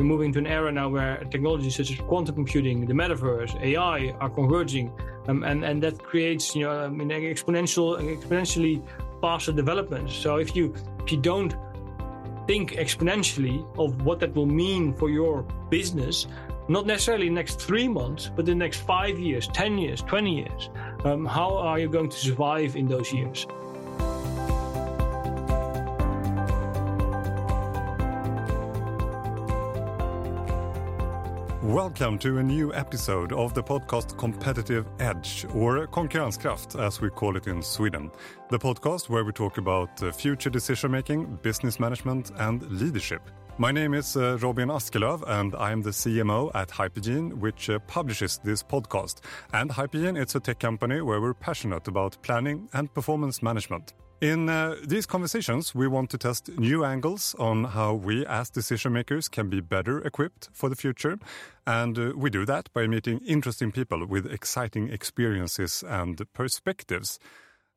we're moving to an era now where technologies such as quantum computing, the metaverse, AI are converging, um, and and that creates you know I mean, exponential exponentially faster development. So if you if you don't think exponentially of what that will mean for your business, not necessarily next three months, but the next five years, 10 years, 20 years. Um, how are you going to survive in those years? Welcome to a new episode of the podcast Competitive Edge, or Konkurrenskraft as we call it in Sweden. The podcast where we talk about uh, future decision making, business management, and leadership. My name is uh, Robin Askelöf, and I'm the CMO at Hypergene, which uh, publishes this podcast. And Hypergene, it's a tech company where we're passionate about planning and performance management. In uh, these conversations, we want to test new angles on how we as decision makers can be better equipped for the future. And uh, we do that by meeting interesting people with exciting experiences and perspectives.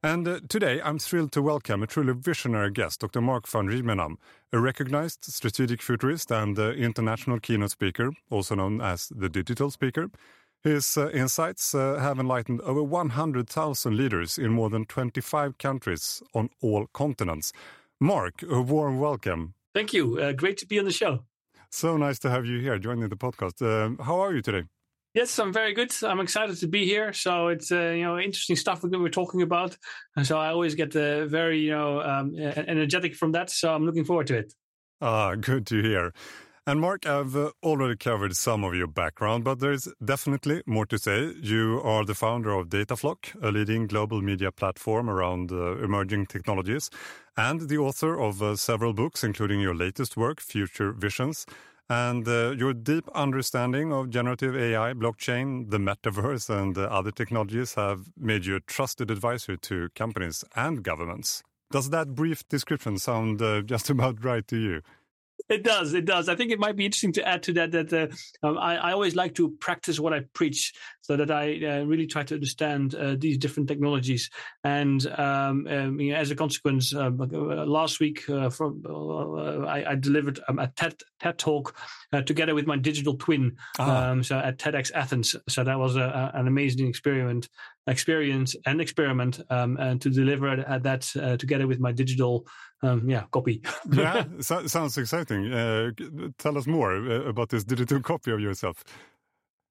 And uh, today, I'm thrilled to welcome a truly visionary guest, Dr. Mark van Rijmenam, a recognized strategic futurist and uh, international keynote speaker, also known as the digital speaker. His uh, insights uh, have enlightened over 100,000 leaders in more than 25 countries on all continents. Mark, a warm welcome. Thank you. Uh, great to be on the show. So nice to have you here joining the podcast. Uh, how are you today? Yes, I'm very good. I'm excited to be here. So it's uh, you know interesting stuff that we're talking about, and so I always get uh, very you know um, energetic from that. So I'm looking forward to it. Ah, good to hear. And Mark, I've uh, already covered some of your background, but there's definitely more to say. You are the founder of Datafloq, a leading global media platform around uh, emerging technologies, and the author of uh, several books, including your latest work, Future Visions. And uh, your deep understanding of generative AI, blockchain, the metaverse, and uh, other technologies have made you a trusted advisor to companies and governments. Does that brief description sound uh, just about right to you? It does. It does. I think it might be interesting to add to that that uh, um, I, I, always like to practice what I preach, so that I uh, really try to understand uh, these different technologies. And um, um, you know, as a consequence, um, uh, last week uh, from uh, I, I, delivered um, a TED TED talk together with my digital twin. Ah. Um, so at TEDx Athens. So that was a, a, an amazing experiment, experience and experiment, and to deliver at that together with my digital um, yeah, copy. yeah, so, sounds exciting. Uh, tell us more uh, about this digital copy of yourself.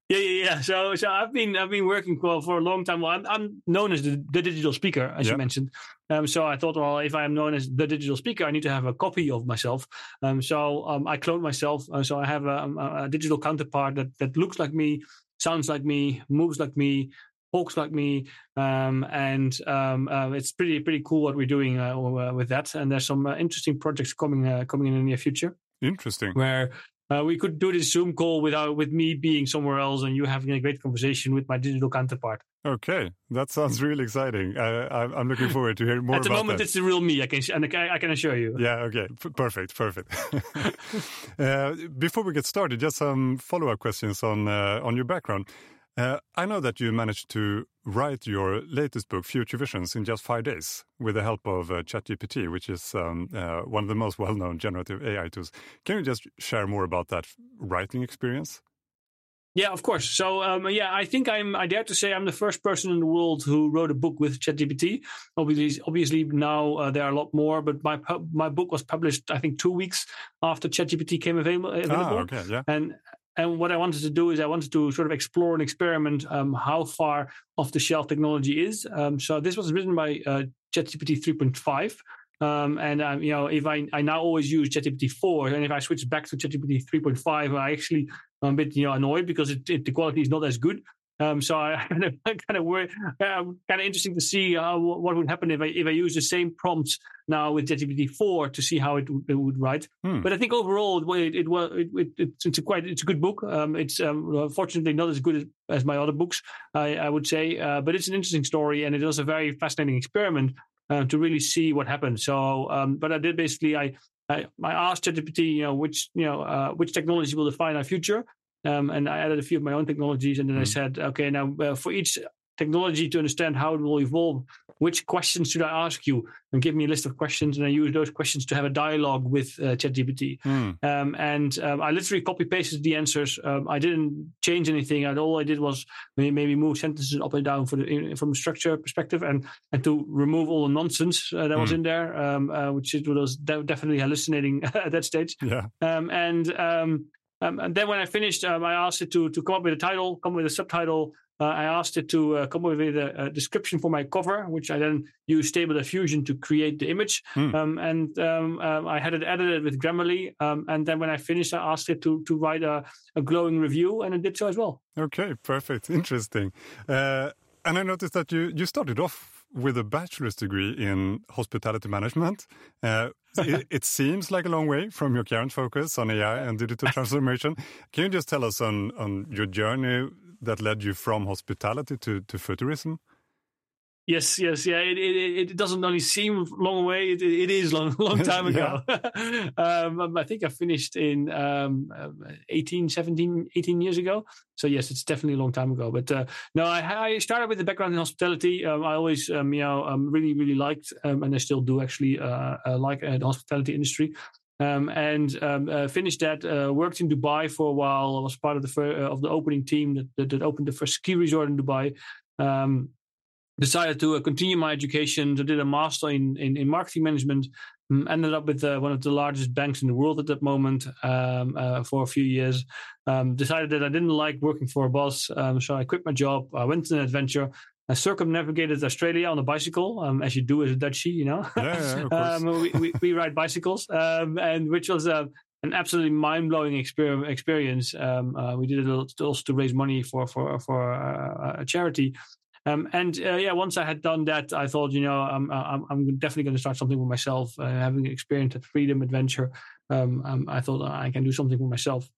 Yeah, yeah, yeah. So, so I've been I've been working well for a long time. Well, I'm, I'm known as the, the, digital speaker, as yeah. you mentioned. Um, so I thought, well, if I am known as the digital speaker, I need to have a copy of myself. Um, so um, I cloned myself. Uh, so I have a, a, a, digital counterpart that that looks like me, sounds like me, moves like me, folks like me, um, and um, uh, it's pretty pretty cool what we're doing uh, with that. And there's some uh, interesting projects coming uh, coming in the near future. Interesting. Where uh, we could do this Zoom call without with me being somewhere else and you having a great conversation with my digital counterpart. Okay, that sounds really exciting. I, am looking forward to hearing more. At the moment, that. it's the real me. I can I can assure you. Yeah. Okay. P- perfect. Perfect. uh, before we get started, just some follow up questions on uh, on your background. Uh, I know that you managed to write your latest book, Future Visions, in just five days with the help of uh, ChatGPT, which is um, uh, one of the most well known generative AI tools. Can you just share more about that writing experience? Yeah, of course. So, um, yeah, I think I'm. I dare to say I'm the first person in the world who wrote a book with ChatGPT. Obviously, obviously now uh, there are a lot more, but my my book was published I think two weeks after ChatGPT came available. Ah, okay, yeah. And and what I wanted to do is I wanted to sort of explore and experiment um, how far off the shelf technology is. Um, so this was written by uh, ChatGPT 3.5. Um, and um, you know, if I, I now always use ChatGPT 4, and if I switch back to ChatGPT 3.5, I actually I'm a bit you know annoyed because it, it, the quality is not as good. Um, so I kind of kind of worry, uh, kind of interesting to see uh, what would happen if I if I use the same prompts now with ChatGPT four to see how it, it would write. Hmm. But I think overall it it, it, it, it's a quite it's a good book. Um, it's um, fortunately not as good as, as my other books, I, I would say, uh, but it's an interesting story and it was a very fascinating experiment uh, to really see what happened. So, um, but I did basically I. I, I asked ChatGPT, you know, which you know, uh, which technology will define our future, um, and I added a few of my own technologies. And then mm. I said, okay, now uh, for each technology to understand how it will evolve, which questions should I ask you? And give me a list of questions, and I use those questions to have a dialogue with uh, ChatGPT. Mm. Um, and um, I literally copy pasted the answers. Um, I didn't change anything. And all I did was maybe move sentences up and down for the, from a structure perspective, and and to remove all the nonsense uh, that mm. was hmm. in there, um, uh, which was definitely hallucinating at that stage. Yeah. Um, and um, and then when I finished, I asked it to to come up with a title, come up with a subtitle, uh, I asked it to uh, come up with a, a, description for my cover, which I then used Stable Diffusion to create the image. Hmm. Um, and um, uh, I had it edited with Grammarly. Um, and then when I finished, I asked it to, to write a, a, glowing review, and it did so as well. Okay, perfect. Interesting. Uh, and I noticed that you, you started off with a bachelor's degree in hospitality management. Uh, it, it, seems like a long way from your current focus on AI and digital transformation. Can you just tell us on, on your journey that led you from hospitality to, to futurism? Yes, yes, yeah. It, it, it doesn't only seem long away; it, it is long, long time ago. Um, um, I think I finished in um, 18, 17, 18 years ago. So yes, it's definitely a long time ago. But uh, no, I, I, started with the background in hospitality. Um, I always, um, you know, um, really, really liked, um, and I still do actually uh, uh, like uh, the hospitality industry. Um, and um, uh, finished that. Uh, worked in Dubai for a while. I was part of the fir- uh, of the opening team that, that, that, opened the first ski resort in Dubai. Um, decided to uh, continue my education. I did a master in in, in marketing management. Um, ended up with uh, one of the largest banks in the world at that moment um, uh, for a few years. Um, decided that I didn't like working for a boss, so I quit my job. I went on an adventure. I circumnavigated Australia on a bicycle, um, as you do as a Dutchie, you know. Yeah, um, we, we, we, ride bicycles, um, and which was uh, an absolutely mind blowing experience. Um, uh, we did it also to raise money for for for uh, a charity. Um, and uh, yeah, once I had done that, I thought, you know, I'm I'm, I'm definitely going to start something for myself. Uh, having experienced that freedom adventure, um, I thought I can do something for myself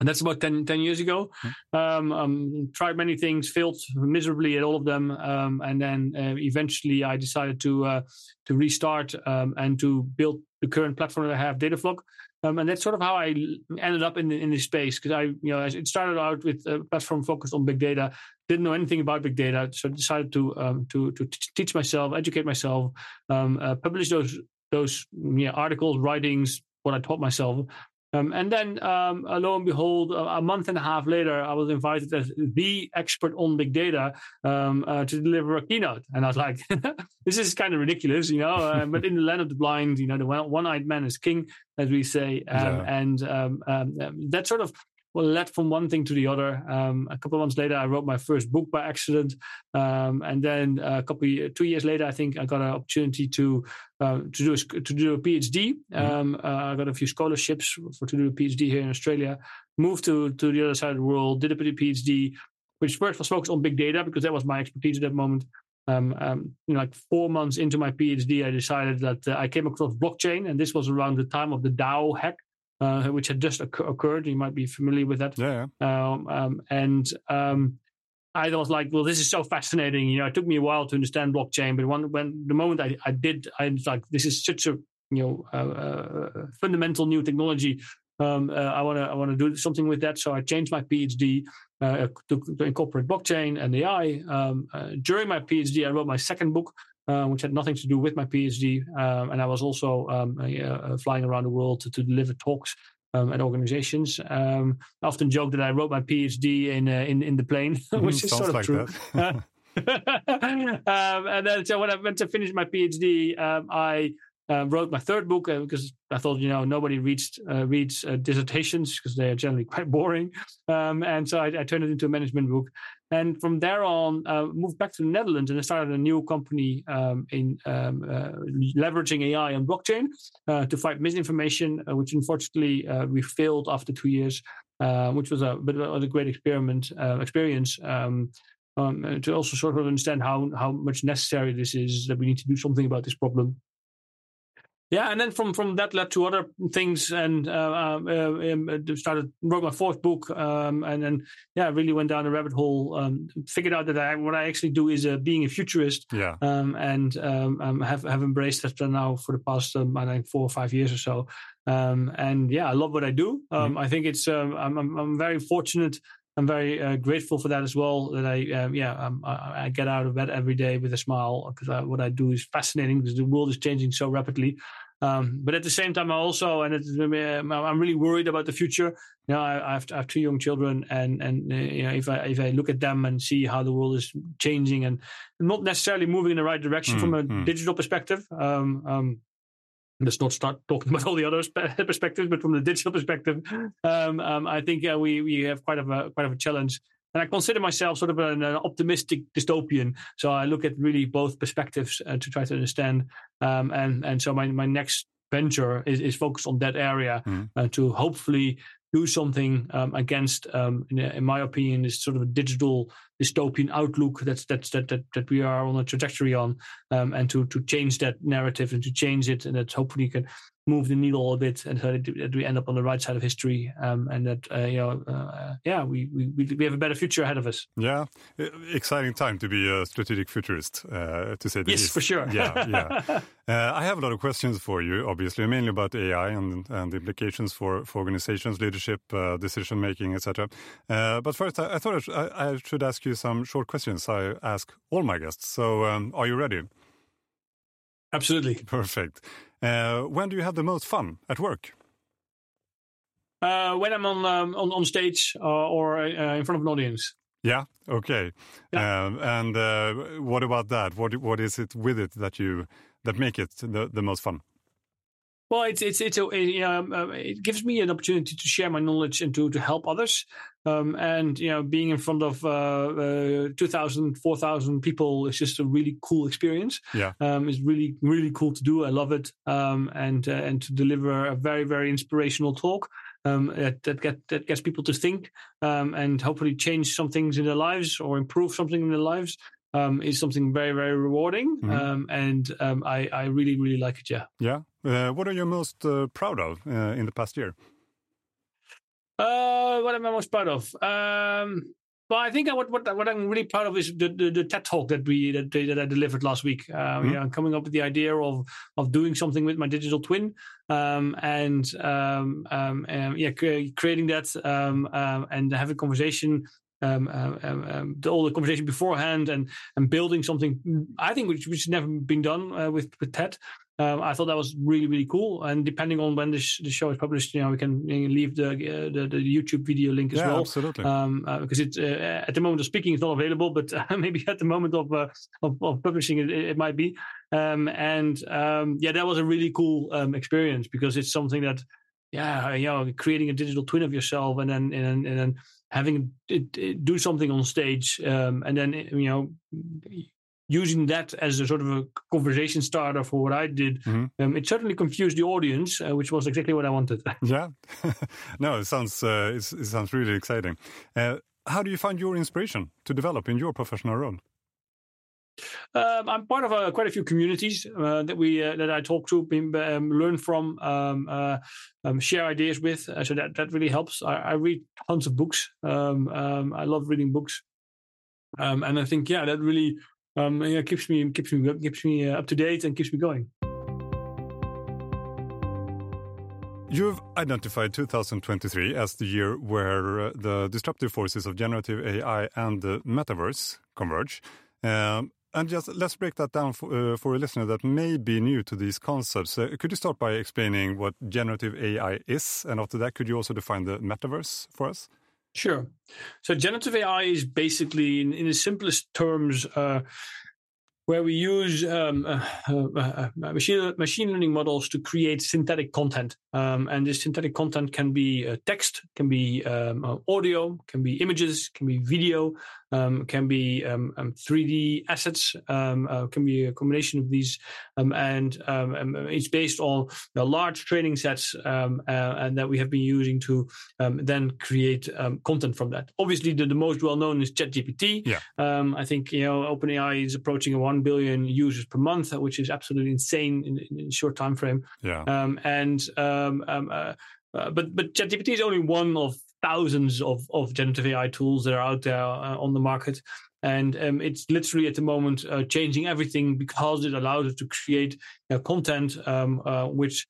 and that's about 10, 10 years ago. Hmm. Um, um, tried many things, failed miserably at all of them, um, and then uh, eventually I decided to uh, to restart um, and to build the current platform that I have, Datafloq. Um, and that's sort of how I ended up in in this space because I, you know, it started out with a platform focused on big data. Didn't know anything about big data, so I decided to um, to to teach myself, educate myself, uh, publish those those yeah, articles, writings, what I taught myself, um, and then, um, uh, lo and behold, a, a, month and a half later, I was invited as the expert on big data um, uh, to deliver a keynote. And I was like, this is kind of ridiculous, you know. Uh, but in the land of the blind, you know, the one eyed man is king, as we say. Um, yeah. And um, um, that sort of well, led from one thing to the other. Um, a couple of months later, I wrote my first book by accident, um, and then a couple two years later, I think I got an opportunity to uh, to do a, to do a PhD. Mm-hmm. Um, uh, I got a few scholarships for to do a PhD here in Australia. Moved to to the other side of the world, did a PhD, which first was focused on big data because that was my expertise at that moment. Um, um, you know, like four months into my PhD, I decided that uh, I came across blockchain, and this was around the time of the DAO hack uh, which had just occurred. You might be familiar with that. Yeah. Um, um, and um, I was like, well, this is so fascinating. You know, it took me a while to understand blockchain, but when, when the moment I, I did, I was like, this is such a you know uh, uh, fundamental new technology. Um, uh, I want to I want to do something with that. So I changed my PhD uh, to, to, incorporate blockchain and AI. Um, uh, during my PhD, I wrote my second book, uh, which had nothing to do with my PhD. Um, and I was also um, uh, flying around the world to, to deliver talks um, at organizations. Um, I often joke that I wrote my PhD in uh, in, in the plane, which mm, is sort of like true. um, and then, so when I went to finish my PhD, um, I wrote my third book uh, because I thought, you know, nobody reads uh, reads uh, dissertations because they are generally quite boring. Um, and so I, I, turned it into a management book. And from there on, uh, moved back to the Netherlands and I started a new company um, in um, uh, leveraging AI and blockchain to fight misinformation, which unfortunately we failed after two years, which was a bit of a great experiment experience. Um, um, to also sort of understand how how much necessary this is that we need to do something about this problem yeah, and then from from that led to other things, and uh, uh, um, uh, started wrote my fourth book, um, and then yeah, really went down a rabbit hole. Um, figured out that I, what I actually do is uh, being a futurist, yeah, um, and um, um, have have embraced that now for the past um, I think four or five years or so. and yeah, I love what I do. Mm-hmm. I think it's I'm, I'm, I'm very fortunate I'm very uh, grateful for that as well. That I, um, yeah, um, I, I, get out of bed every day with a smile because what I do is fascinating because the world is changing so rapidly. Um, but at the same time, I also, and um, I'm really worried about the future. You know, I, I, have, I have, two young children, and and uh, you know, if I if I look at them and see how the world is changing and not necessarily moving in the right direction mm, from a mm. digital perspective, um, um, let's not start talking about all the other perspectives, but from the digital perspective, um, um, I think uh, we we have quite of a quite of a challenge. And I consider myself sort of an, an optimistic dystopian. So I look at really both perspectives uh, to try to understand. Um, and and so my my next venture is, is focused on that area mm. uh, to hopefully do something um, against, um, in, in, my opinion, this sort of a digital dystopian outlook that's that's that that, that we are on a trajectory on, um, and to to change that narrative and to change it, and that hopefully can move the needle a bit, and so that we end up on the right side of history, um, and that uh, you know, uh, yeah, we, we we have a better future ahead of us. Yeah, exciting time to be a strategic futurist, uh, to say the yes, least. for sure. Yeah, yeah. Uh, I have a lot of questions for you, obviously, mainly about AI and and the implications for for organizations, leadership, uh, decision making, etc. Uh, but first, I, I thought I, sh I, should ask you some short questions. I ask all my guests. So, um, are you ready? Absolutely. Perfect. Uh, when do you have the most fun at work? Uh, when I'm on um, on, on stage uh, or uh, in front of an audience. Yeah. Okay. Yeah. Um, and uh, what about that? What what is it with it that you that make it the, the most fun? Well, it's it's it's a, you know, um, uh, it gives me an opportunity to share my knowledge and to to help others. Um, and you know, being in front of uh, uh, 2,000, 4,000 people is just a really cool experience. Yeah, um, it's really really cool to do. I love it. Um, and uh, and to deliver a very very inspirational talk. Um, that that, get, that gets people to think um, and hopefully change some things in their lives or improve something in their lives um, is something very very rewarding, mm-hmm. um, and um, I, I really really like it. Yeah. Yeah. Uh, what are you most uh, proud of uh, in the past year? Uh, what am I most proud of? Um, well, I think what what what I'm really proud of is the, the, the TED talk that we that, that I delivered last week. Um, mm-hmm. you know, coming up with the idea of of doing something with my digital twin, um, and um, um, um yeah, creating that um, um, and having a conversation um, um, um, um, the, all the conversation beforehand and and building something I think which which has never been done uh, with with TED. Um, I thought that was really really cool. And depending on when this the show is published, you know, we can leave the uh, the, the, YouTube video link as yeah, well. Absolutely. Um, uh, because it's uh, at the moment of speaking, it's not available, but maybe at the moment of uh, of, of, publishing, it, it might be. Um, and yeah, that was a really cool experience because it's something that yeah, you know, creating a digital twin of yourself and then and, and then having it, it do something on stage, um, and then you know using that as a sort of a conversation starter for what I did, mm-hmm. um, it certainly confused the audience, uh, which was exactly what I wanted. yeah, no, it sounds uh, it sounds really exciting. Uh, how do you find your inspiration to develop in your professional role? Um, I'm part of uh, quite a few communities uh, that we uh, that I talk to, um, learn from, um, uh, um, share ideas with. Uh, so that that really helps. I, I read tons of books. Um, um, I love reading books, and I think yeah, that really yeah, keeps me keeps me keeps me uh, up to date and keeps me going. You've identified 2023 as the year where the disruptive forces of generative AI and the metaverse converge. Um, and just let's break that down for, uh, for a listener that may be new to these concepts. Uh, could you start by explaining what generative AI is? And after that, could you also define the metaverse for us? Sure. So, generative AI is basically, in, in the simplest terms, uh, where we use um, uh, uh, uh, machine, machine learning models to create synthetic content. Um, and this synthetic content can be text, can be um, audio, can be images, can be video, um, can be 3D um, um, assets, um, uh, can be a combination of these. and it's based on the large training sets and that we have been using to then create content from that. Obviously, the, the most well known is ChatGPT. Yeah. I think you know OpenAI is approaching one billion users per month, which is absolutely insane in, in a short time frame. Yeah. and um, um, uh, uh, but but ChatGPT is only one of thousands of, of generative AI tools that are out there uh, on the market. And um, it's literally at the moment uh, changing everything because it allows us to create uh, content um, uh, which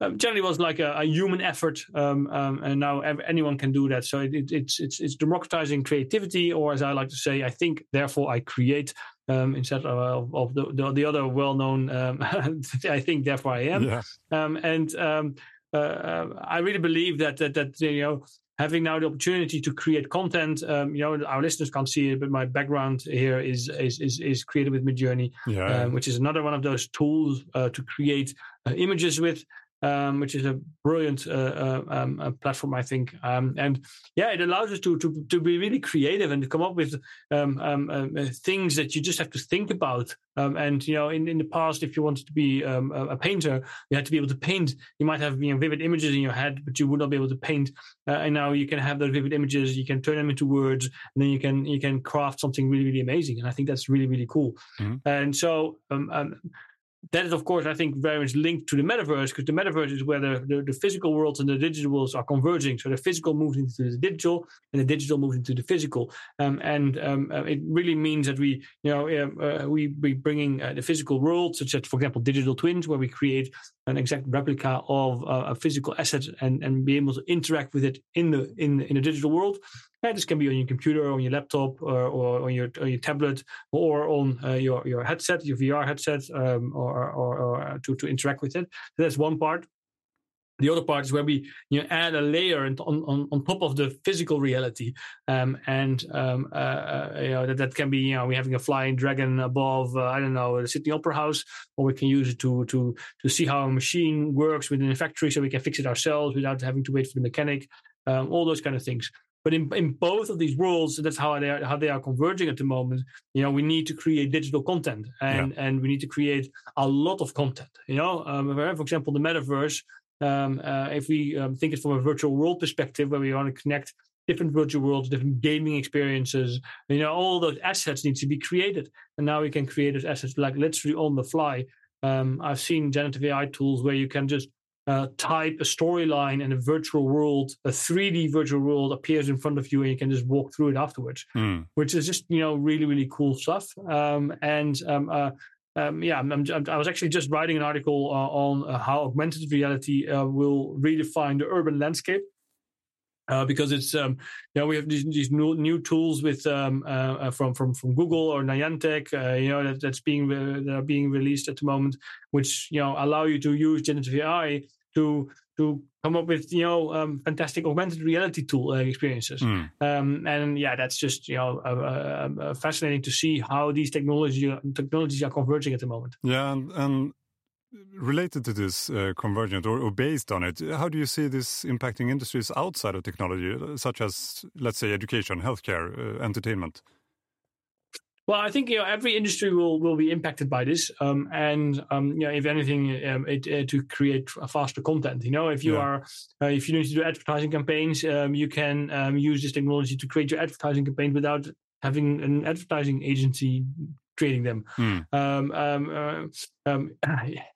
um, generally was like a, a human effort, um, um, and now anyone can do that. So it, it, it's it's it's democratizing creativity, or as I like to say, I think, therefore I create. Um, instead of, of the, the, the other well-known, um, I think, therefore I am. Yeah. Um, and uh, uh, I really believe that that that you know having now the opportunity to create content. Um, you know, our listeners can't see it, but my background here is is is, is created with Midjourney, yeah. um, which is another one of those tools uh, to create uh, images with um, which is a brilliant uh, uh, um, uh, platform, I think. Um, and yeah, it allows us to, to to be really creative and to come up with um, um, uh, things that you just have to think about. Um, and you know, in, in the past, if you wanted to be a, a, painter, you had to be able to paint. You might have you know, vivid images in your head, but you would not be able to paint. Uh, and now you can have those vivid images. You can turn them into words, and then you can you can craft something really really amazing. And I think that's really really cool. Mm-hmm. And so that is, of course, I think very much linked to the metaverse because the metaverse is where the, the, the, physical worlds and the digital worlds are converging. So the physical moves into the digital, and the digital moves into the physical. Um, and um, uh, it really means that we, you know, uh, we be bringing uh, the physical world, such as, for example, digital twins, where we create an exact replica of uh, a physical asset and, and be able to interact with it in the in in the digital world. Yeah, this can be on your computer, on your laptop, or, or on your on your tablet, or on uh, your your headset, your VR headset, um, or, or, or uh, to to interact with it. So that's one part. The other part is where we you know, add a layer on, on, on top of the physical reality, um, and um, uh, uh, you know that, that can be you know we having a flying dragon above uh, I don't know the Sydney Opera House, or we can use it to to to see how a machine works within a factory, so we can fix it ourselves without having to wait for the mechanic. Um, all those kind of things. But in, in both of these worlds, that's how they are, how they are converging at the moment. You know, we need to create digital content, and yeah. and we need to create a lot of content. You know, um, for example, the metaverse. Um, uh, if we um, think it from a virtual world perspective, where we want to connect different virtual worlds, different gaming experiences, you know, all those assets need to be created, and now we can create those assets like literally on the fly. Um, I've seen generative AI tools where you can just uh, type a storyline and a virtual world, a 3D virtual world appears in front of you and you can just walk through it afterwards, mm. which is just, you know, really, really cool stuff. Um, and um, uh, um, yeah, I'm, I'm, i was actually just writing an article uh, on uh, how augmented reality uh, will redefine the urban landscape. Uh, because it's um, you know we have these, these new, new tools with um, uh, from from from Google or Niantic uh, you know that, that's being that are being released at the moment, which you know allow you to use generative AI to to come up with you know um, fantastic augmented reality tool uh, experiences. Mm. Um, and yeah, that's just you know uh, uh, fascinating to see how these technology technologies are converging at the moment. Yeah, and, and related to this uh, convergent or, or, based on it, how do you see this impacting industries outside of technology, such as let's say education, healthcare, uh, entertainment? Well, I think you know every industry will will be impacted by this, um, and um, you know, if anything, um, it, uh, to create faster content. You know, if you yeah. are uh, if you need to do advertising campaigns, um, you can um, use this technology to create your advertising campaign without having an advertising agency creating them. Mm. Uh,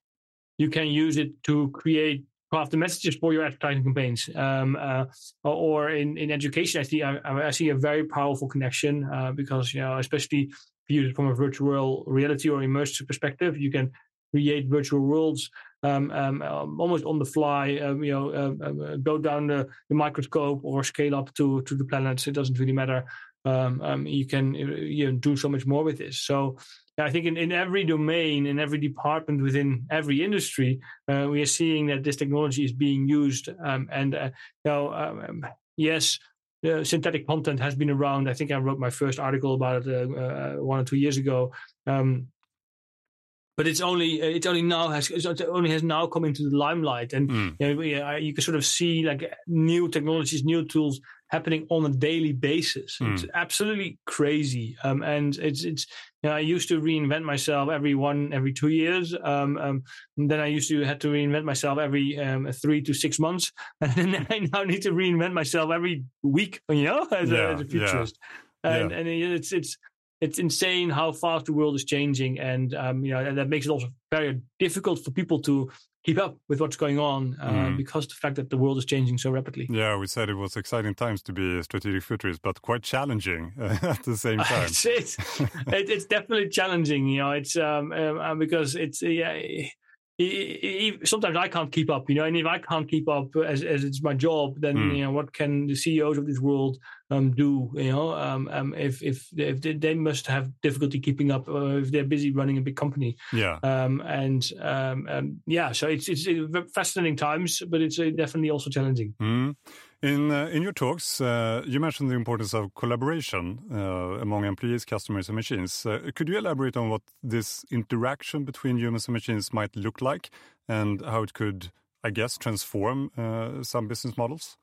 you can use it to create craft the messages for your advertising campaigns. Um, uh, or in, in education, I see I, I see a very powerful connection uh, because you know, especially viewed from a virtual reality or immersive perspective, you can create virtual worlds um, um, um almost on the fly. Um, you know, um, um, go down the, the, microscope or scale up to to the planets. It doesn't really matter. you can you know, do so much more with this. So I think in, in every domain, in every department within every industry, uh, we are seeing that this technology is being used. Um, and uh, you know, um, yes, uh, synthetic content has been around. I think I wrote my first article about it uh, uh, one or two years ago. Um, but it's only it's only now has it only has now come into the limelight, and mm. you, know, you can sort of see like new technologies, new tools happening on a daily basis. Mm. It's absolutely crazy. Um, and it's it's you know, I used to reinvent myself every one every two years. Um, um, then I used to had to reinvent myself every um, three to six months, and then I now need to reinvent myself every week. You know, as, yeah, a, as a futurist. Yeah. And, yeah. and it's it's it's insane how fast the world is changing, and um, you know and that makes it also very difficult for people to keep up with what's going on uh, mm. because the fact that the world is changing so rapidly. Yeah, we said it was exciting times to be a strategic futurist, but quite challenging uh, at the same time. it's, it's, it's, definitely challenging, you know. It's um, um, because it's yeah sometimes I can't keep up, you know, and if I can't keep up as, as it's my job, then mm. you know what can the CEOs of this world um, do? You know, um, um, if if if they, they, must have difficulty keeping up uh, if they're busy running a big company. Yeah. Um, and um, um, yeah, so it's it's fascinating times, but it's uh, definitely also challenging. Mm. In uh, in your talks, uh, you mentioned the importance of collaboration uh, among employees, customers, and machines. Uh, could you elaborate on what this interaction between humans and machines might look like, and how it could, I guess, transform uh, some business models?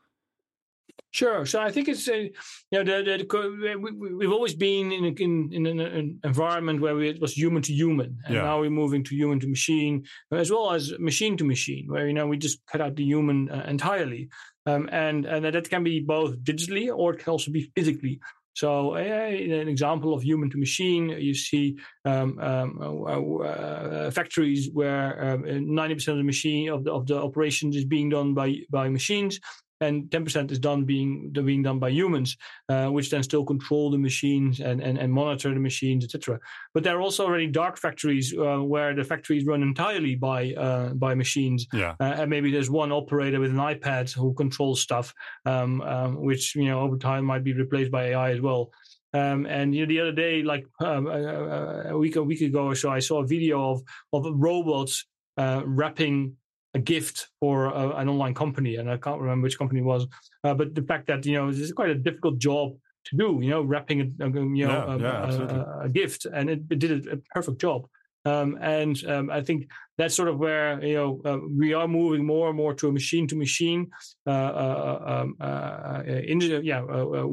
Sure. So I think it's a, you know the, the, we, have always been in in, in an environment where we, it was human to human, and yeah. now we're moving to human to machine, as well as machine to machine, where you know we just cut out the human uh, entirely. Um, and, and that can be both digitally or it can also be physically. So, uh, an example of human to machine, you see um, um, uh, uh, factories where 90% um, of the machine of the, of the operations is being done by by machines, and 10% is done being being done by humans, uh, which then still control the machines and, and, and monitor the machines, etc. But there are also already dark factories uh, where the factories run entirely by uh, by machines, yeah. Uh, and maybe there's one operator with an iPad who controls stuff, um, um, which you know over time might be replaced by AI as well. Um, and you know, the other day, like um, a, a, week a week ago or so, I saw a video of of robots uh, wrapping a gift for a, an online company, and I can't remember which company it was. Uh, but the fact that you know this is quite a difficult job to do, you know, wrapping a, you know yeah, a, yeah, a, a, gift, and it, it did a, perfect job. Um, and um, I think that's sort of where you know uh, we are moving more and more to a machine to machine, uh, uh, um, uh, uh in, yeah,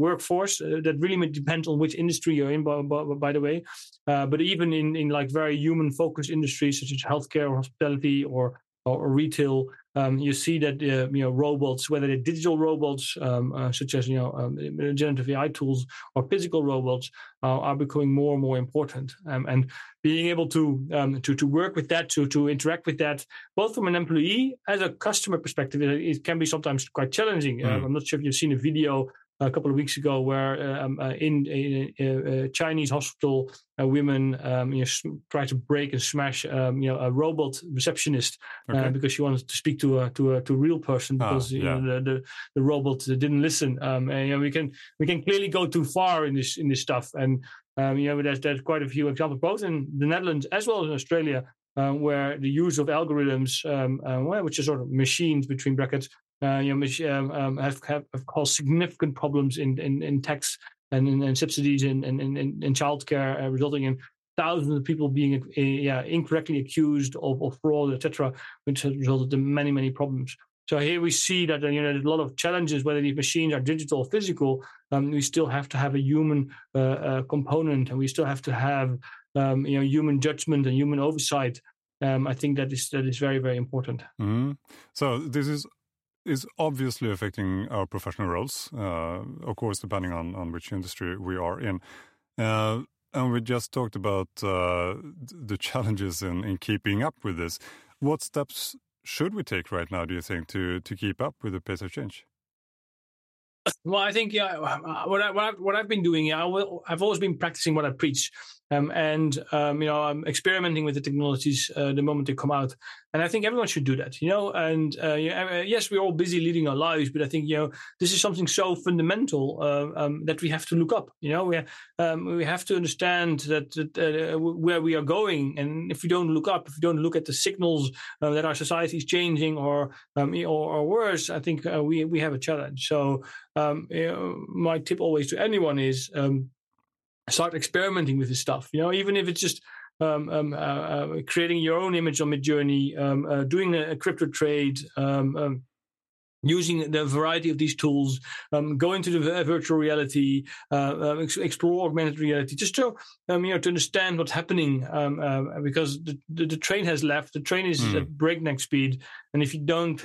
workforce that really depends on which industry you're in. By, by, by the way, but even in in like very human focused industries such as healthcare or hospitality or or, retail, um, you see that uh, you know robots, whether they're digital robots um, uh, such as you know um, generative AI tools or physical robots, uh, are becoming more and more important. Um, and being able to um, to to work with that, to to interact with that, both from an employee as a customer perspective, it, it can be sometimes quite challenging. Mm. I'm not sure if you've seen a video a couple of weeks ago where um, uh, in a, a, Chinese hospital, uh, women um, you know, tried to break and smash um, you know a robot receptionist uh, okay. because she wanted to speak to a to a to a real person ah, because yeah. you know, the, the, the robot didn't listen. Um, and, you know, we can we can clearly go too far in this in this stuff, and um, you know there's there's quite a few examples both in the Netherlands as well as in Australia. Uh, where the use of algorithms, um, uh, which are sort of machines between brackets, you know, um, um, have, have, have caused significant problems in, in, in tax and in, subsidies and in, in, in childcare, uh, resulting in thousands of people being uh, yeah, incorrectly accused of, of fraud, etc., which has resulted in many, many problems. So here we see that you know there's a lot of challenges whether these machines are digital or physical. Um, we still have to have a human uh, uh, component, and we still have to have um, you know human judgment and human oversight. Um, I think that is that is very very important. Mm-hmm. So this is is obviously affecting our professional roles, uh, of course, depending on, on which industry we are in. Uh, and we just talked about uh, the challenges in, in keeping up with this. What steps should we take right now, do you think, to, to keep up with the pace of change? Well, I think yeah, what I, what, I, what I've been doing, yeah, I have always been practicing what I preach. Um, and um, you know, I'm experimenting with the technologies uh, the moment they come out, and I think everyone should do that. You know, and uh, uh yes, we're all busy leading our lives, but I think you know this is something so fundamental uh, um, that we have to look up. You know, we um, we have to understand that, uh, where we are going, and if we don't look up, if we don't look at the signals uh, that our society is changing, or um, or, or, worse, I think we we have a challenge. So um, you know, my tip always to anyone is start experimenting with this stuff. You know, even if it's just um, um, uh, uh, creating your own image on Midjourney, um, uh, doing a, a, crypto trade, um, um, using the variety of these tools, um, go into the virtual reality, uh, uh, explore augmented reality, just to you know to understand what's happening. Uh, because the, the, the, train has left, the train is mm. at breakneck speed, and if you don't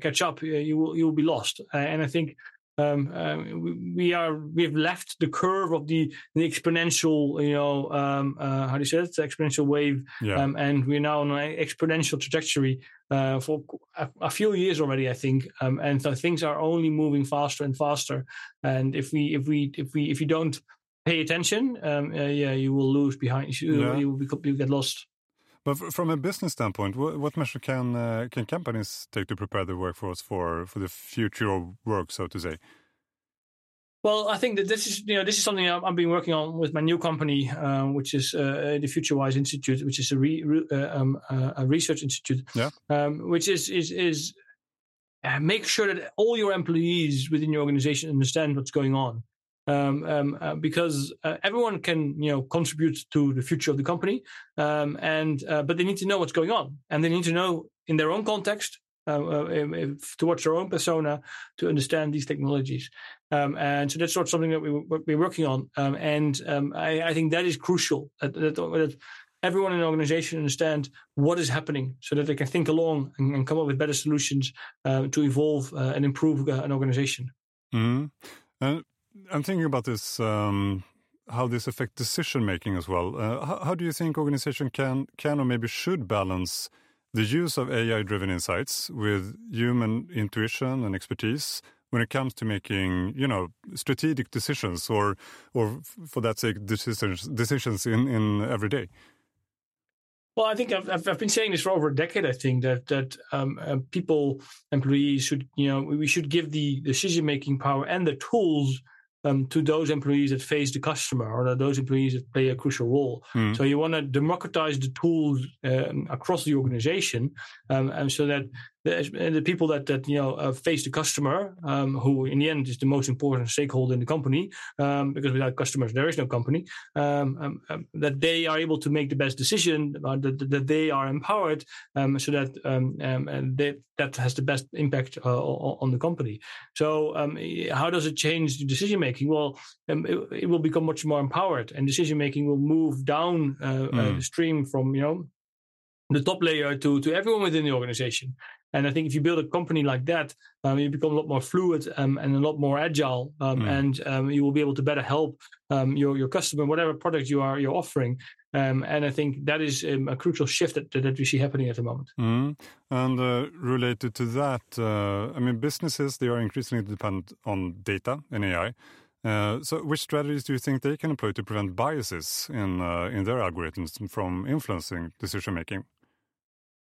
catch up, you will you will be lost. and I think um, um, we are we've left the curve of the, the exponential you know um, uh, how do you say it the exponential wave yeah. um, and we're now on an exponential trajectory uh, for a, a, few years already I think um, and so things are only moving faster and faster and if we if we if we if you don't pay attention um, uh, yeah you will lose behind you, yeah. you will be, you get lost But from a business standpoint, what, what measure can uh, can companies take to prepare the workforce for for the future of work, so to say? Well, I think that this is you know this is something I've been working on with my new company, uh, which is uh, the FutureWise Institute, which is a, re, uh, um, uh, a research institute, yeah. um, which is is is uh, make sure that all your employees within your organization understand what's going on, um, um uh, because everyone can you know contribute to the future of the company, um, and but they need to know what's going on, and they need to know in their own context uh, uh towards their own persona to understand these technologies. Um, and so that's sort of something that we, we're working on. Um, and um, I, I, think that is crucial that, that, that, everyone in the organization understand what is happening so that they can think along and, and come up with better solutions uh, to evolve uh, and improve uh, an organization. Mm-hmm. And I'm thinking about this. Um, how this affects decision making as well. Uh, how, how, do you think organization can can or maybe should balance the use of AI driven insights with human intuition and expertise when it comes to making, you know, strategic decisions or, or for that sake, decisions, decisions in, in every day? Well, I think I've, I've been saying this for over a decade. I think that that um, uh, people, employees should, you know, we should give the decision making power and the tools um, to those employees that face the customer or those employees that play a crucial role. Mm. So you want to democratize the tools um, across the organization, um, and so that the, the people that that you know uh, face the customer, um, who in the end is the most important stakeholder in the company, um, because without customers there is no company, um, um that they are able to make the best decision, uh, that, that they are empowered, um, so that um, and they, that has the best impact uh, on the company. So how does it change the decision making? Well, it, it, will become much more empowered, and decision making will move down uh, mm. the stream from you know the top layer to to everyone within the organization. And I think if you build a company like that, um, you become a lot more fluid um, and a lot more agile, um, mm. and um, you will be able to better help um, your your customer, whatever product you are you're offering. Um, and I think that is a crucial shift that, that we see happening at the moment. Mm. And uh, related to that, uh, I mean, businesses they are increasingly dependent on data and AI. Uh, so, which strategies do you think they can employ to prevent biases in uh, in their algorithms from influencing decision making?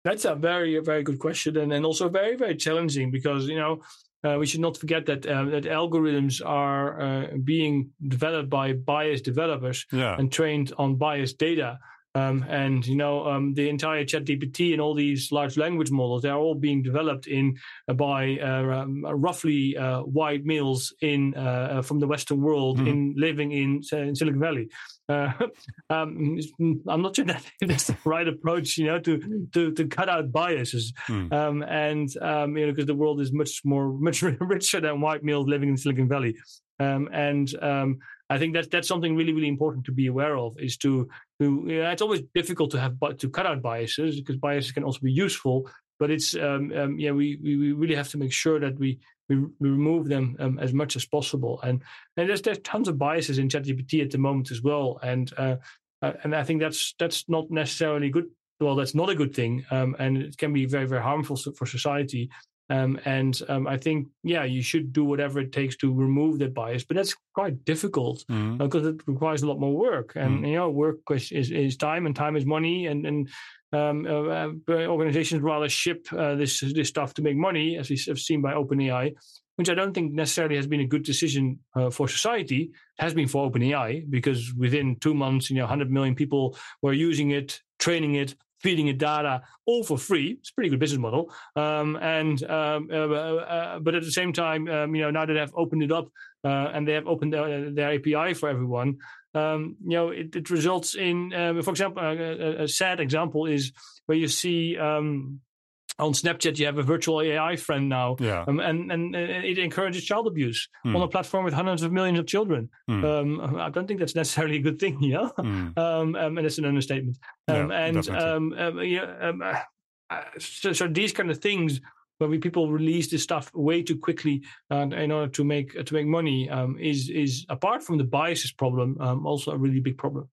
That's a very, very good question, and, and also very, very challenging because you know uh, we should not forget that uh, that algorithms are uh, being developed by biased developers yeah. and trained on biased data. Um, and you know um, the entire ChatGPT and all these large language models they are all being developed in uh, by uh, um, roughly uh, white males in uh, from the Western world mm-hmm. in living in, in Silicon Valley. Uh, um, I'm not sure that that's the right approach, you know, to to to cut out biases, mm. um, and um, you know, because the world is much more much richer than white males living in Silicon Valley, um, and um, I think that's that's something really really important to be aware of. Is to to it's always difficult to have but to cut out biases because biases can also be useful, but it's um, yeah we we really have to make sure that we we, we remove them um, as much as possible. And and there's there's tons of biases in ChatGPT at the moment as well. And uh, uh, and I think that's that's not necessarily good. Well, that's not a good thing, um, and it can be very very harmful for society. Um, and um, I think, yeah, you should do whatever it takes to remove that bias, but that's quite difficult mm-hmm. because it requires a lot more work. And mm-hmm. you know, work is, is, is, time, and time is money, and and um, uh, uh, organizations rather ship uh, this this stuff to make money, as we have seen by OpenAI, which I don't think necessarily has been a good decision uh, for society. It has been for OpenAI because within two months, you know, 100 million people were using it, training it, feeding it data all for free. It's a pretty good business model. Um, and um, uh, uh, but at the same time, um, you know, now that they've opened it up and they have opened their, their API for everyone, um, you know, it, it results in, um, for example, a, a, sad example is where you see um, on Snapchat you have a virtual AI friend now, yeah. um, and and it encourages child abuse mm. on a platform with hundreds of millions of children. Mm. Um, I don't think that's necessarily a good thing, you know, mm. um, and it's an understatement. Yeah, and um, yeah, uh, so, so, these kind of things where we, people release this stuff way too quickly uh, in order to make to make money um, is is apart from the biases problem um, also a really big problem.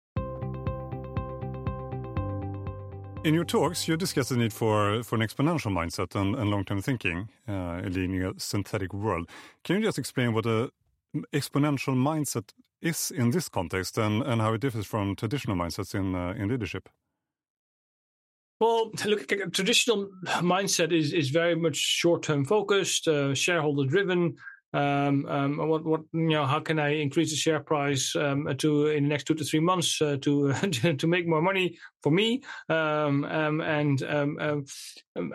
In your talks, you discuss the need for, for an exponential mindset and, and long-term thinking uh, in a synthetic world. Can you just explain what an exponential mindset is in this context and, and how it differs from traditional mindsets in, uh, in leadership? Well, look, traditional mindset is is very much short term focused, uh, shareholder driven. Um, um, what, what, you know, how can I increase the share price um, to in the next two to three months uh, to to make more money for me? Um, um, and um,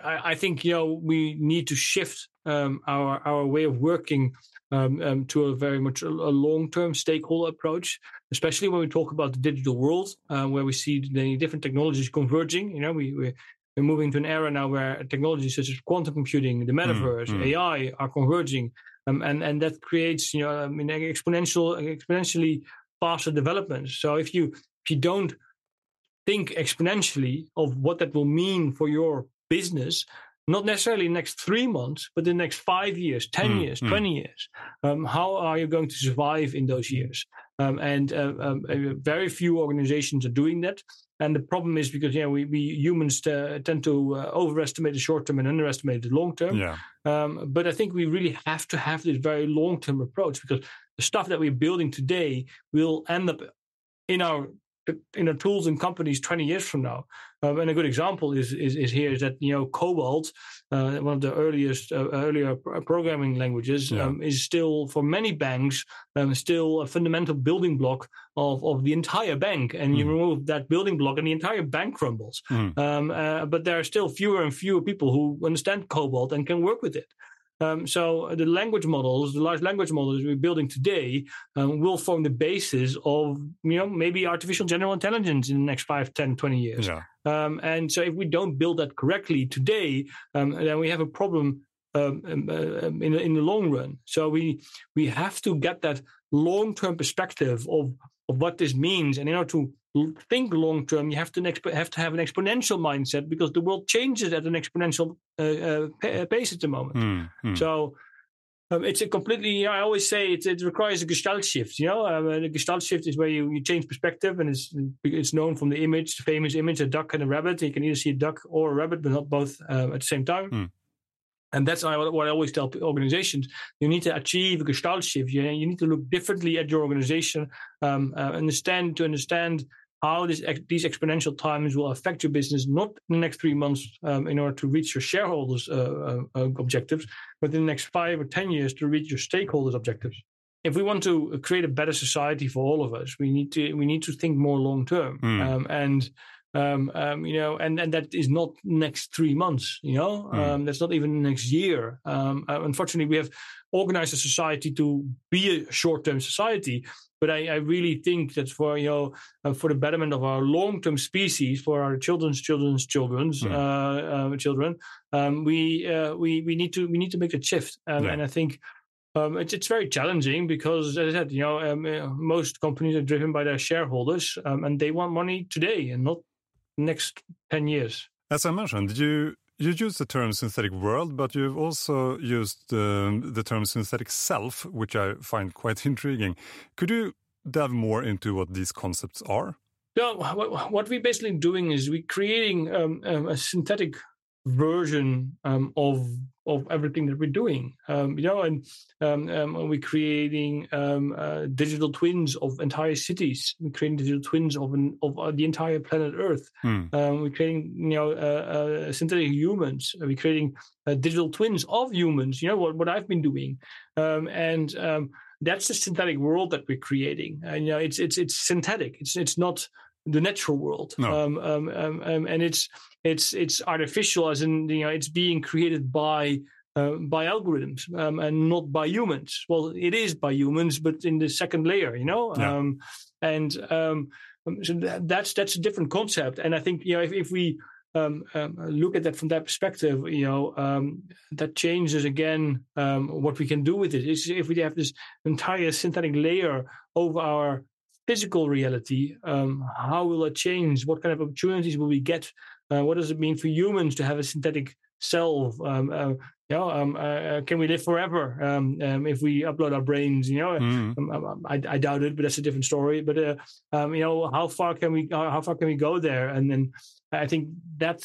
I, I, think you know we need to shift our our way of working to a very much a, a long term stakeholder approach, especially when we talk about the digital world, uh, where we see the different technologies converging. You know, we, we we're moving to an era now where technologies such as quantum computing, the mm, metaverse, mm, mm. AI are converging um, and and that creates you know I mean, exponential exponentially faster development. So if you if you don't think exponentially of what that will mean for your business, not necessarily the next three months, but the next five years, 10 mm, years, mm. 20 years. Um, how are you going to survive in those years? Um, and uh, um, uh, very few organizations are doing that. And the problem is because yeah, we, we humans t- tend to uh, overestimate the short term and underestimate the long term. Yeah. Um, but I think we really have to have this very long term approach because the stuff that we're building today will end up in our in our tools and companies 20 years from now. Um, and a good example is, is, is here is that you know COBOL, uh, one of the earliest uh, earlier programming languages, yeah. um, is still for many banks um, still a fundamental building block of, of the entire bank. And mm. you remove that building block, and the entire bank crumbles. Mm. Uh, but there are still fewer and fewer people who understand COBOL and can work with it. Um, so the language models, the large language models we're building today, um, will form the basis of you know maybe artificial general intelligence in the next 5, 10, 20 years. Yeah. Um, and so if we don't build that correctly today, um, then we have a problem um, um, uh, in in the long run. So we we have to get that long term perspective of of what this means, and in order to think long term, you have to have to have an exponential mindset because the world changes at an exponential uh, uh, uh pace at the moment. Mm, mm. So um, it's a completely. I always say it, it requires a gestalt shift. You know, um, the gestalt shift is where you, you change perspective, and it's it's known from the image, the famous image, a duck and a rabbit. You can either see a duck or a rabbit, but not both uh, at the same time. Mm. And that's what I always tell organizations. You need to achieve a gestalt shift. You, you need to look differently at your organization, um, uh, understand to understand how this, these exponential times will affect your business, not in the next three months um, in order to reach your shareholders' uh, uh, objectives, but in the next five or 10 years to reach your stakeholders' objectives. If we want to create a better society for all of us, we need to we need to think more long term, mm. um, and um, um, you know, and, and that is not next three months, you know, mm. um, that's not even next year. Um, uh, unfortunately, we have organized a society to be a short term society, but I, I, really think that for you know uh, for the betterment of our long term species, for our children's children's children's mm. uh, uh, children, um, we uh, we we need to we need to make a shift, um, yeah. and I think. Um, it's, it's very challenging because, as I said, you know, um, uh, most companies are driven by their shareholders, um, and they want money today and not next ten years. As I mentioned, you you use the term synthetic world, but you've also used um, the term synthetic self, which I find quite intriguing. Could you delve more into what these concepts are? Yeah, what we're basically doing is we're creating um, um, a synthetic version um, of of everything that we're doing. Um, you know, and um, um, we're creating um, uh, digital twins of entire cities. We're creating digital twins of an, of uh, the entire planet Earth. Hmm. we're creating you know uh, uh synthetic humans. We're creating uh, digital twins of humans. You know what what I've been doing, and that's the synthetic world that we're creating. And you know, it's it's it's synthetic. It's it's not the natural world. No. Um, um, um, um, and it's it's it's artificial, as in you know, it's being created by uh, by algorithms um, and not by humans. Well, it is by humans, but in the second layer, you know. Yeah. Um, and um, so that, that's that's a different concept. And I think you know if, if we um, um, look at that from that perspective, you know, um, that changes again what we can do with it. Is if we have this entire synthetic layer over our physical reality, um, how will it change? What kind of opportunities will we get? Uh, what does it mean for humans to have a synthetic self? Um, uh, you know, um, uh, uh can we live forever um, um, if we upload our brains? You know, mm. I, I, doubt it, but that's a different story. But uh, you know, how far can we how far can we go there? And then I think that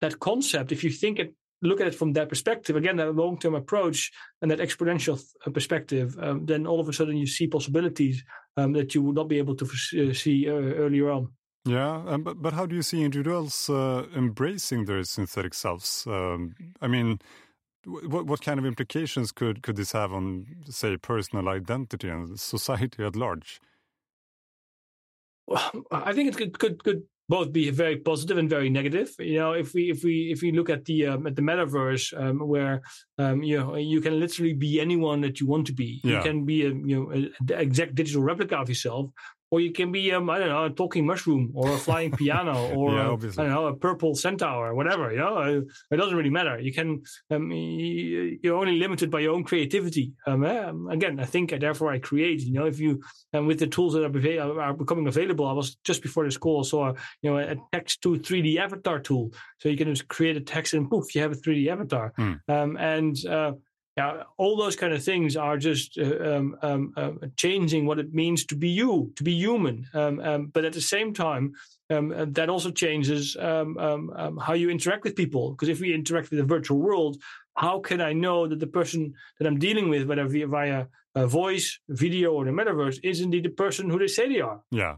that concept, if you think it look at it from that perspective, again, that long term approach and that exponential uh, perspective, um, then all of a sudden you see possibilities um, that you would not be able to uh, see uh, earlier on. Yeah, um, but but how do you see individuals uh, embracing their synthetic selves? Um, I mean, what what kind of implications could could this have on, say, personal identity and society at large? Well, I think it could could could both be very positive and very negative. You know, if we if we if we look at the um, at the metaverse, um, where um, you know you can literally be anyone that you want to be. Yeah. You can be a you know an exact digital replica of yourself, or you can be um, I don't know a talking mushroom or a flying piano or yeah, a, I don't know a purple centaur or whatever. You know, it doesn't really matter. You can um, you're only limited by your own creativity. Um, um again, I think uh, therefore I create. You know, if you and with the tools that are, are becoming available, I was just before this call saw you know a text to 3D avatar tool, so you can just create a text and poof, you have a 3D avatar. Mm. and uh, yeah, all those kind of things are just uh, um, um, uh, changing what it means to be you, to be human. Um, um but at the same time, um, uh, that also changes um, how you interact with people. Because if we interact with the virtual world, how can I know that the person that I'm dealing with, whether via, via a voice, video, or the metaverse, is indeed the person who they say they are? Yeah,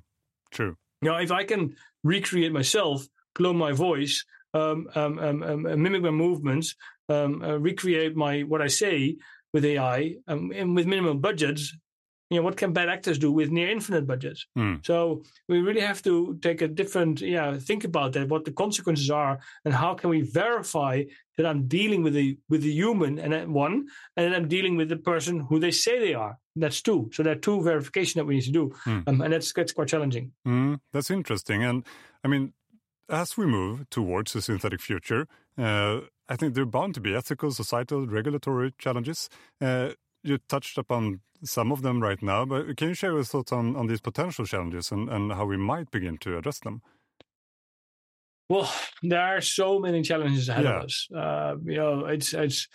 true. Now, if I can recreate myself, clone my voice, um, um, um, mimic my movements, um, uh, recreate my what I say with AI um, and with minimum budgets. You know, what can bad actors do with near infinite budgets? Mm. So we really have to take a different, yeah, think about that, what the consequences are, and how can we verify that I'm dealing with the with the human and then one, and then I'm dealing with the person who they say they are. That's two. So there are two verification that we need to do, mm. um, and that's that's quite challenging. Mm, that's interesting, and I mean, as we move towards a synthetic future, uh, I think there are bound to be ethical, societal, regulatory challenges. Uh, you touched upon some of them right now, but can you share your thoughts on, on these potential challenges and, and how we might begin to address them? Well, there are so many challenges ahead yeah. of us. Uh, you know, it's it's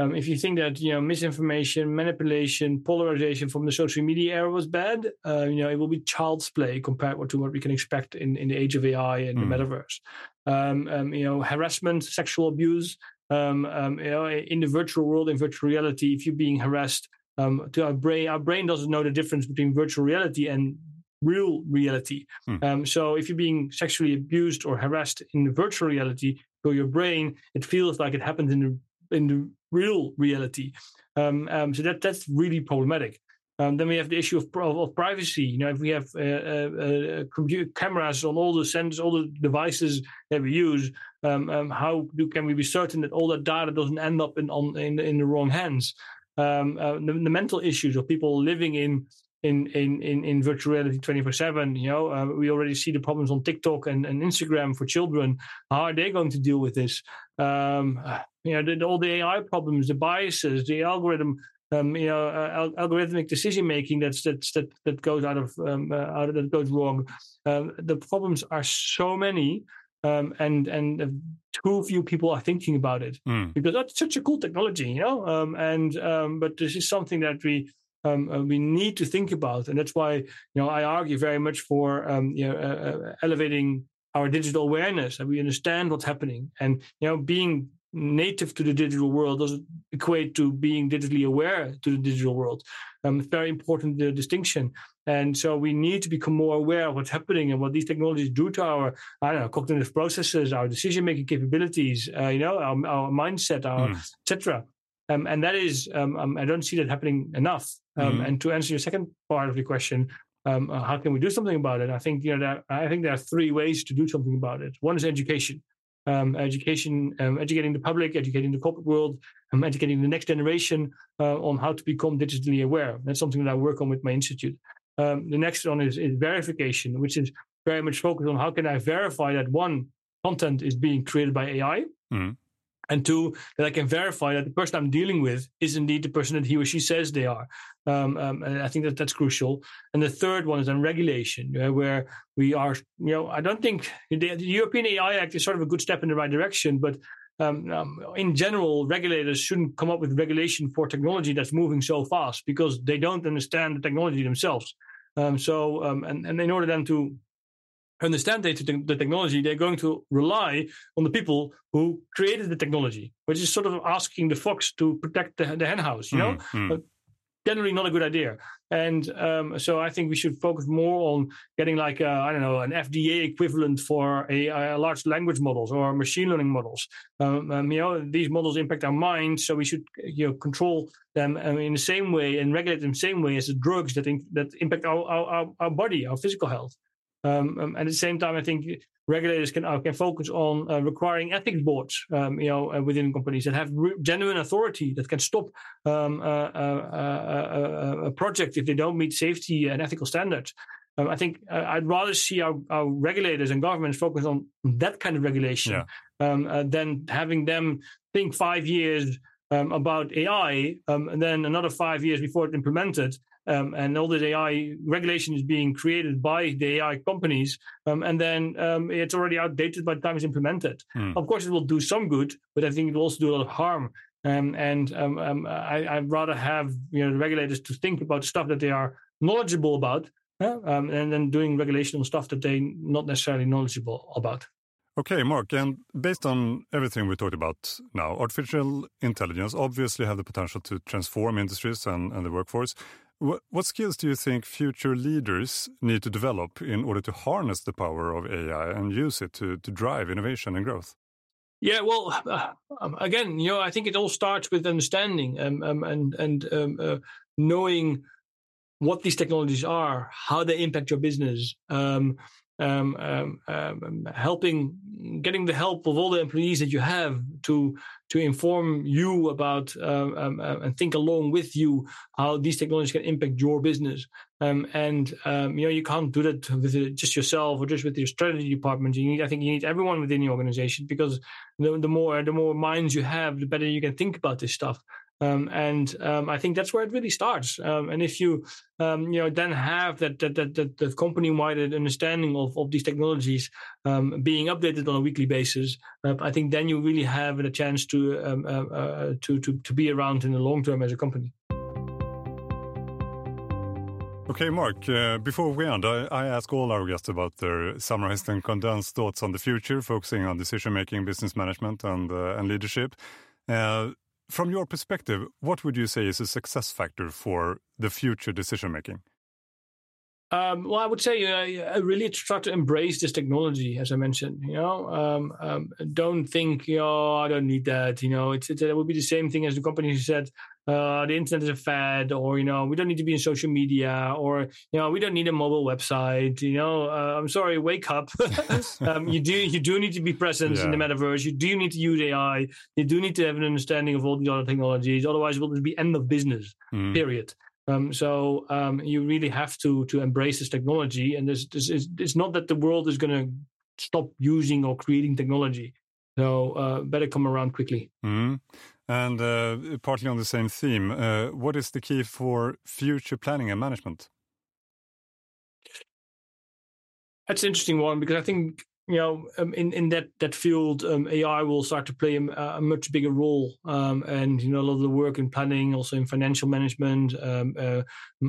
um, if you think that you know misinformation, manipulation, polarization from the social media era was bad, uh, you know it will be child's play compared to what we can expect in, in the age of AI and mm. the hmm. metaverse. Um, um, you know, harassment, sexual abuse. Um, um, you know, in the virtual world, in virtual reality, if you're being harassed, um, to our brain, our brain doesn't know the difference between virtual reality and real reality. Mm. so if you're being sexually abused or harassed in the virtual reality, for your brain, it feels like it happens in the in the real reality. Um, um, so that that's really problematic. Um, then we have the issue of, of, privacy. You know, if we have uh, uh, uh, cameras on all the sensors, all the devices that we use, um, um, how do, can we be certain that all that data doesn't end up in on in, in the wrong hands? Um, uh, the, the, mental issues of people living in in in in, in virtual reality 24 7 you know? Uh, we already see the problems on tiktok and, and instagram for children. How are they going to deal with this? Um, you know the, all the ai problems the biases the algorithm um, you know uh, algorithmic decision making that's, that's that that goes out of um, uh, out of, that goes wrong. Um, the problems are so many um, and and too few people are thinking about it. Mm. because that's such a cool technology, you know. Um, and um, but this is something that we um, uh, we need to think about, and that's why you know I argue very much for um, you know uh, uh, elevating our digital awareness that we understand what's happening, and you know being native to the digital world doesn't equate to being digitally aware to the digital world. Um, it's very important the distinction, and so we need to become more aware of what's happening and what these technologies do to our I don't know cognitive processes, our decision making capabilities, uh, you know, our, our mindset, our mm. etc. Um, and that is, um, um, I don't see that happening enough. Mm. And to answer your second part of the question, um, uh, how can we do something about it? I think you know that, I think there are three ways to do something about it. One is education, um, education, educating the public, educating the corporate world, and educating the next generation uh, on how to become digitally aware. That's something that I work on with my institute. the next one is, is verification, which is very much focused on how can I verify that one content is being created by AI. Mm and two that I can verify that the person I'm dealing with is indeed the person that he or she says they are. Um, um, and I think that that's crucial. And the third one is on regulation, where we are. You know, I don't think the, the, European AI Act is sort of a good step in the right direction, but. Um, um, in general, regulators shouldn't come up with regulation for technology that's moving so fast because they don't understand the technology themselves. Um, so, um, and, and in order then to understand the, the technology, they're going to rely on the people who created the technology, which is sort of asking the fox to protect the, the hen house, you know? Mm, mm. generally not a good idea. And um, so I think we should focus more on getting like I don't know an FDA equivalent for a, a, large language models or machine learning models. Um, um, you know these models impact our mind, so we should you know control them um, in the same way and regulate them the same way as the drugs that in, that impact our, our, our body, our physical health. Um, um, at the same time, I think regulators can uh, can focus on uh, requiring ethics boards, um, you know, uh, within companies that have re- genuine authority that can stop um, uh, uh, uh, a project if they don't meet safety and ethical standards. Um, I think I'd rather see our, our, regulators and governments focus on that kind of regulation yeah. Um, than having them think five years um, about AI and then another five years before it's implemented um, and all the AI regulation is being created by the AI companies, um, and then um, it's already outdated by the time it's implemented. Mm. Of course, it will do some good, but I think it will also do a lot of harm. Um, and um, um, I, would rather have you know the regulators to think about stuff that they are knowledgeable about, uh, and then doing regulation on stuff that they're not necessarily knowledgeable about. Okay, Mark, and based on everything we talked about now, artificial intelligence obviously have the potential to transform industries and, and the workforce. What, skills do you think future leaders need to develop in order to harness the power of AI and use it to, to drive innovation and growth? Yeah, well, uh, um, again, you know, I think it all starts with understanding um, um, and and um, uh, knowing what these technologies are, how they impact your business, um, um, um, um, helping, getting the help of all the employees that you have to to inform you about uh, um, uh, and think along with you how these technologies can impact your business. Um, and um, you know you can't do that with just yourself or just with your strategy department. You need, I think, you need everyone within the organization because the, the more the more minds you have, the better you can think about this stuff. Um, and um, I think that's where it really starts. Um, and if you, um, you know, then have that that that, that, that company-wide understanding of, of these technologies um, being updated on a weekly basis, uh, I think then you really have a chance to um, uh, uh, to to to be around in the long term as a company. Okay, Mark, uh, before we end, I, I, ask all our guests about their summarized and condensed thoughts on the future, focusing on decision making, business management, and, uh, and leadership. Uh, from your perspective, what would you say is a success factor for the future decision making? Um, well, I would say uh, really try to embrace this technology, as I mentioned. You know, um, um, don't think, oh, I don't need that. You know, it's, it's, it would be the same thing as the company who said uh, the internet is a fad, or you know, we don't need to be in social media, or you know, we don't need a mobile website. You know, uh, I'm sorry, wake up. um, you do you do need to be present yeah. in the metaverse. You do need to use AI. You do need to have an understanding of all these other technologies. Otherwise, it will be end of business. Mm. Period. Um, so um, you really have to to embrace this technology, and this, this is, it's not that the world is going to stop using or creating technology. So uh, better come around quickly. Mm-hmm. And uh, partly on the same theme, uh, what is the key for future planning and management? That's an interesting one because I think you know, um, in in that that field, um, AI will start to play a, a much bigger role, um, and you know, a lot of the work in planning, also in financial management, um, uh,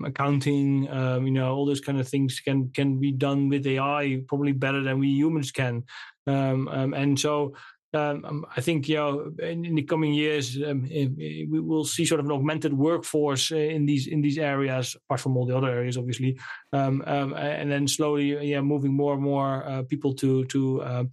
accounting, um, you know, all those kind of things can can be done with AI probably better than we humans can, um, and so um, um, I think you know in, in the coming years um, we will see sort of an augmented workforce uh, in these in these areas, apart from all the other areas, obviously, um, um, and then slowly, yeah, moving more and more uh, people to to uh,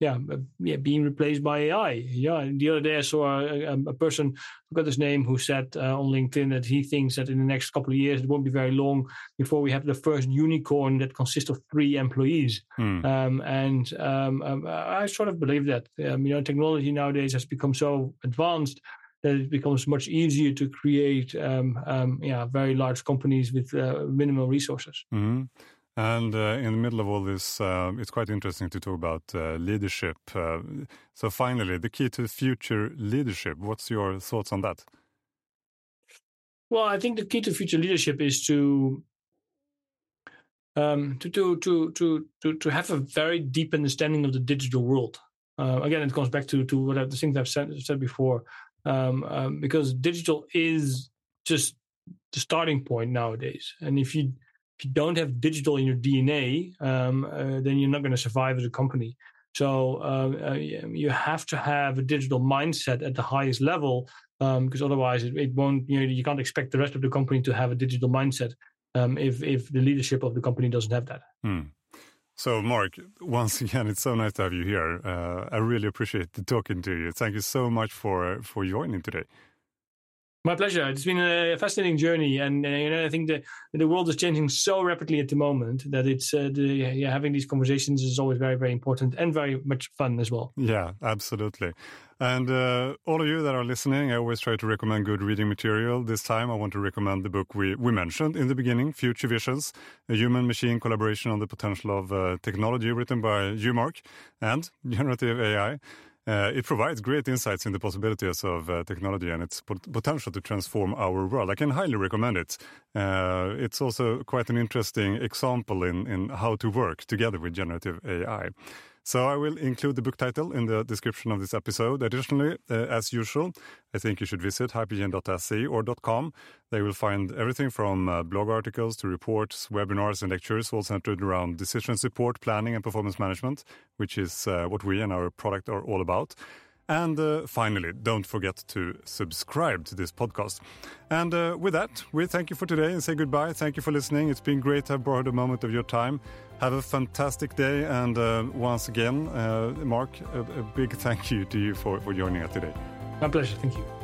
yeah, uh, yeah, being replaced by AI. Yeah, the other day I saw a, a person, I forgot his name, who said uh, on LinkedIn that he thinks that in the next couple of years it won't be very long before we have the first unicorn that consists of three employees. Hmm. Um, and um, um, I sort of believe that. Um, you know, technology nowadays has become so advanced that it becomes much easier to create, um, um, yeah, very large companies with uh, minimal resources. Mm-hmm. And uh, in the middle of all this, uh, it's quite interesting to talk about uh, leadership. Uh, so, finally, the key to future leadership. What's your thoughts on that? Well, I think the key to future leadership is to um, to, to, to to to to have a very deep understanding of the digital world. Uh, again, it comes back to to what I've, the things I've said, said before, um, um, because digital is just the starting point nowadays. And if you if you don't have digital in your DNA, um, uh, then you're not going to survive as a company. So uh, uh, you have to have a digital mindset at the highest level um, because otherwise it, it, won't. You know, you can't expect the rest of the company to have a digital mindset um, if if the leadership of the company doesn't have that. Hmm. So, Mark, once again, it's so nice to have you here. Uh, I really appreciate the talking to you. Thank you so much for for joining today. My pleasure. It's been a fascinating journey, and uh, you know, I think the the world is changing so rapidly at the moment that it's uh, the, yeah, having these conversations is always very, very important and very much fun as well. Yeah, absolutely. And uh, all of you that are listening, I always try to recommend good reading material. This time, I want to recommend the book we we mentioned in the beginning, Future Visions: A Human-Machine Collaboration on the Potential of uh, Technology, written by you, Mark, and Generative AI. Uh, it provides great insights in the possibilities of uh, technology and its pot potential to transform our world. I can highly recommend it. Uh, it's also quite an interesting example in, in how to work together with generative AI. So I will include the book title in the description of this episode. Additionally, uh, as usual, I think you should visit hypergene.se or .com. They will find everything from uh, blog articles to reports, webinars, and lectures, all centered around decision support, planning, and performance management, which is uh, what we and our product are all about. And uh, finally, don't forget to subscribe to this podcast. And uh, with that, we thank you for today and say goodbye. Thank you for listening. It's been great to have borrowed a moment of your time. Have a fantastic day. And uh, once again, uh, Mark, a, a, big thank you to you for, for joining us today. My pleasure. Thank you.